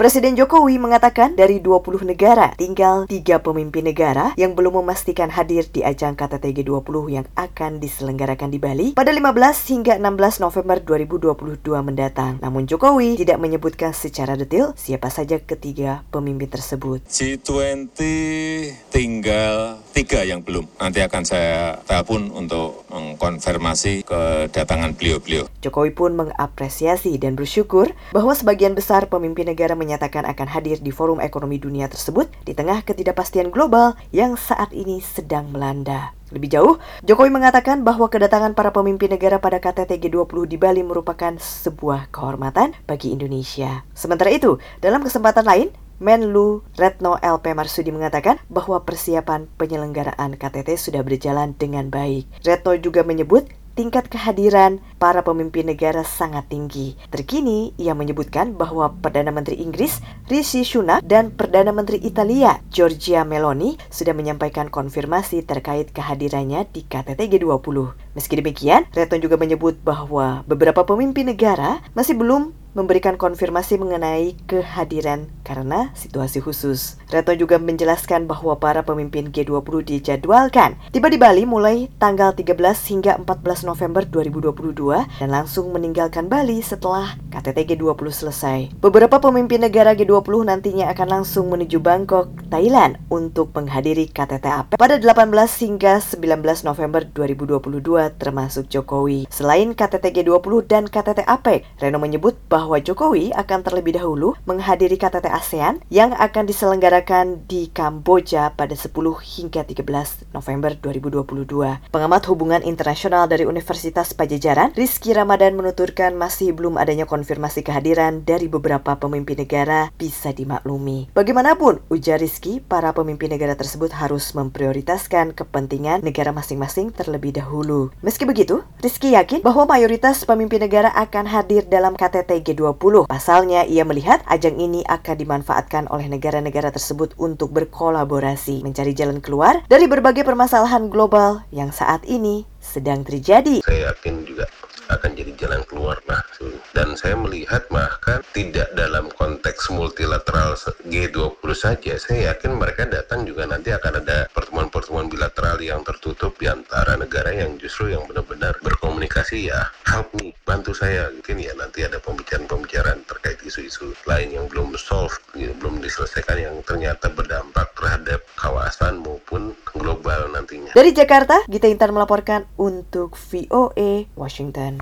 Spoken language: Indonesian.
Presiden Jokowi mengatakan dari 20 negara, tinggal tiga pemimpin negara yang belum memastikan hadir di ajang KTT G20 yang akan diselenggarakan di Bali pada 15 hingga 16 November 2022 mendatang. Namun Jokowi tidak menyebutkan secara detail siapa saja ketiga pemimpin tersebut. G20 tinggal tiga yang belum. Nanti akan saya telepon untuk mengkonfirmasi kedatangan beliau-beliau. Jokowi pun mengapresiasi dan bersyukur bahwa sebagian besar pemimpin negara menyatakan akan hadir di forum ekonomi dunia tersebut di tengah ketidakpastian global yang saat ini sedang melanda. Lebih jauh, Jokowi mengatakan bahwa kedatangan para pemimpin negara pada KTT G20 di Bali merupakan sebuah kehormatan bagi Indonesia. Sementara itu, dalam kesempatan lain, Menlu Retno LP Marsudi mengatakan bahwa persiapan penyelenggaraan KTT sudah berjalan dengan baik. Retno juga menyebut tingkat kehadiran para pemimpin negara sangat tinggi. Terkini, ia menyebutkan bahwa Perdana Menteri Inggris Rishi Sunak dan Perdana Menteri Italia Giorgia Meloni sudah menyampaikan konfirmasi terkait kehadirannya di KTT G20. Meski demikian, Retno juga menyebut bahwa beberapa pemimpin negara masih belum memberikan konfirmasi mengenai kehadiran karena situasi khusus. Retno juga menjelaskan bahwa para pemimpin G20 dijadwalkan tiba di Bali mulai tanggal 13 hingga 14 November 2022 dan langsung meninggalkan Bali setelah KTT G20 selesai. Beberapa pemimpin negara G20 nantinya akan langsung menuju Bangkok, Thailand untuk menghadiri KTT APEC pada 18 hingga 19 November 2022 termasuk Jokowi. Selain KTT G20 dan KTT APEC, Reno menyebut bahwa bahwa Jokowi akan terlebih dahulu menghadiri KTT ASEAN yang akan diselenggarakan di Kamboja pada 10 hingga 13 November 2022. Pengamat hubungan internasional dari Universitas Pajajaran, Rizky Ramadan menuturkan masih belum adanya konfirmasi kehadiran dari beberapa pemimpin negara bisa dimaklumi. Bagaimanapun, ujar Rizky, para pemimpin negara tersebut harus memprioritaskan kepentingan negara masing-masing terlebih dahulu. Meski begitu, Rizky yakin bahwa mayoritas pemimpin negara akan hadir dalam KTT G20. Pasalnya, ia melihat ajang ini akan dimanfaatkan oleh negara-negara tersebut untuk berkolaborasi, mencari jalan keluar dari berbagai permasalahan global yang saat ini sedang terjadi. Saya yakin juga akan jadi jalan keluar nah dan saya melihat bahkan tidak dalam konteks multilateral G20 saja saya yakin mereka datang juga nanti akan ada pertemuan-pertemuan bilateral yang tertutup di antara negara yang justru yang benar-benar berkomunikasi ya help me bantu saya. Mungkin ya nanti ada pembicaraan-pembicaraan terkait isu-isu lain yang belum solve ya, belum diselesaikan yang ternyata berdampak terhadap kawasan maupun global nantinya. Dari Jakarta Gita Intan melaporkan untuk VOA Washington